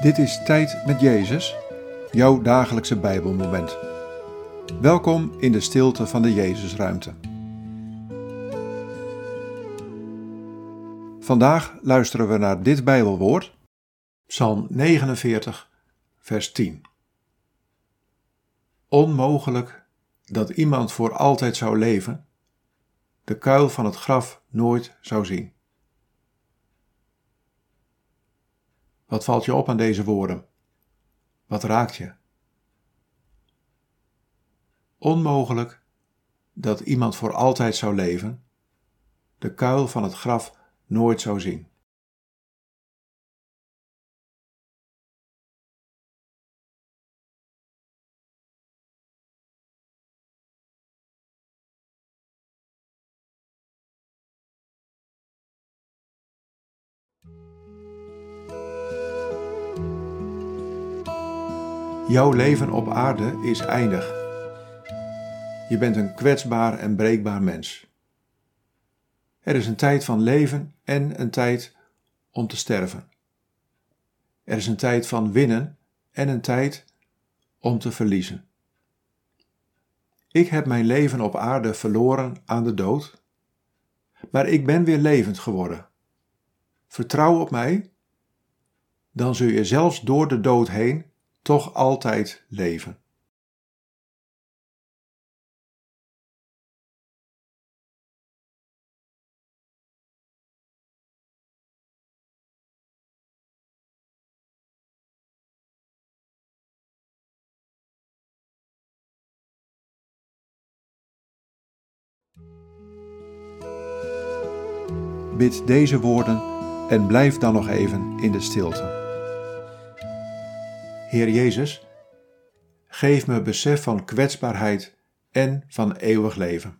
Dit is Tijd met Jezus, jouw dagelijkse Bijbelmoment. Welkom in de stilte van de Jezusruimte. Vandaag luisteren we naar dit Bijbelwoord, Psalm 49, vers 10. Onmogelijk dat iemand voor altijd zou leven, de kuil van het graf nooit zou zien. Wat valt je op aan deze woorden? Wat raakt je? Onmogelijk dat iemand voor altijd zou leven, de kuil van het graf nooit zou zien. Jouw leven op aarde is eindig. Je bent een kwetsbaar en breekbaar mens. Er is een tijd van leven en een tijd om te sterven. Er is een tijd van winnen en een tijd om te verliezen. Ik heb mijn leven op aarde verloren aan de dood, maar ik ben weer levend geworden. Vertrouw op mij, dan zul je zelfs door de dood heen toch altijd leven. Bid deze woorden en blijf dan nog even in de stilte. Heer Jezus, geef me besef van kwetsbaarheid en van eeuwig leven.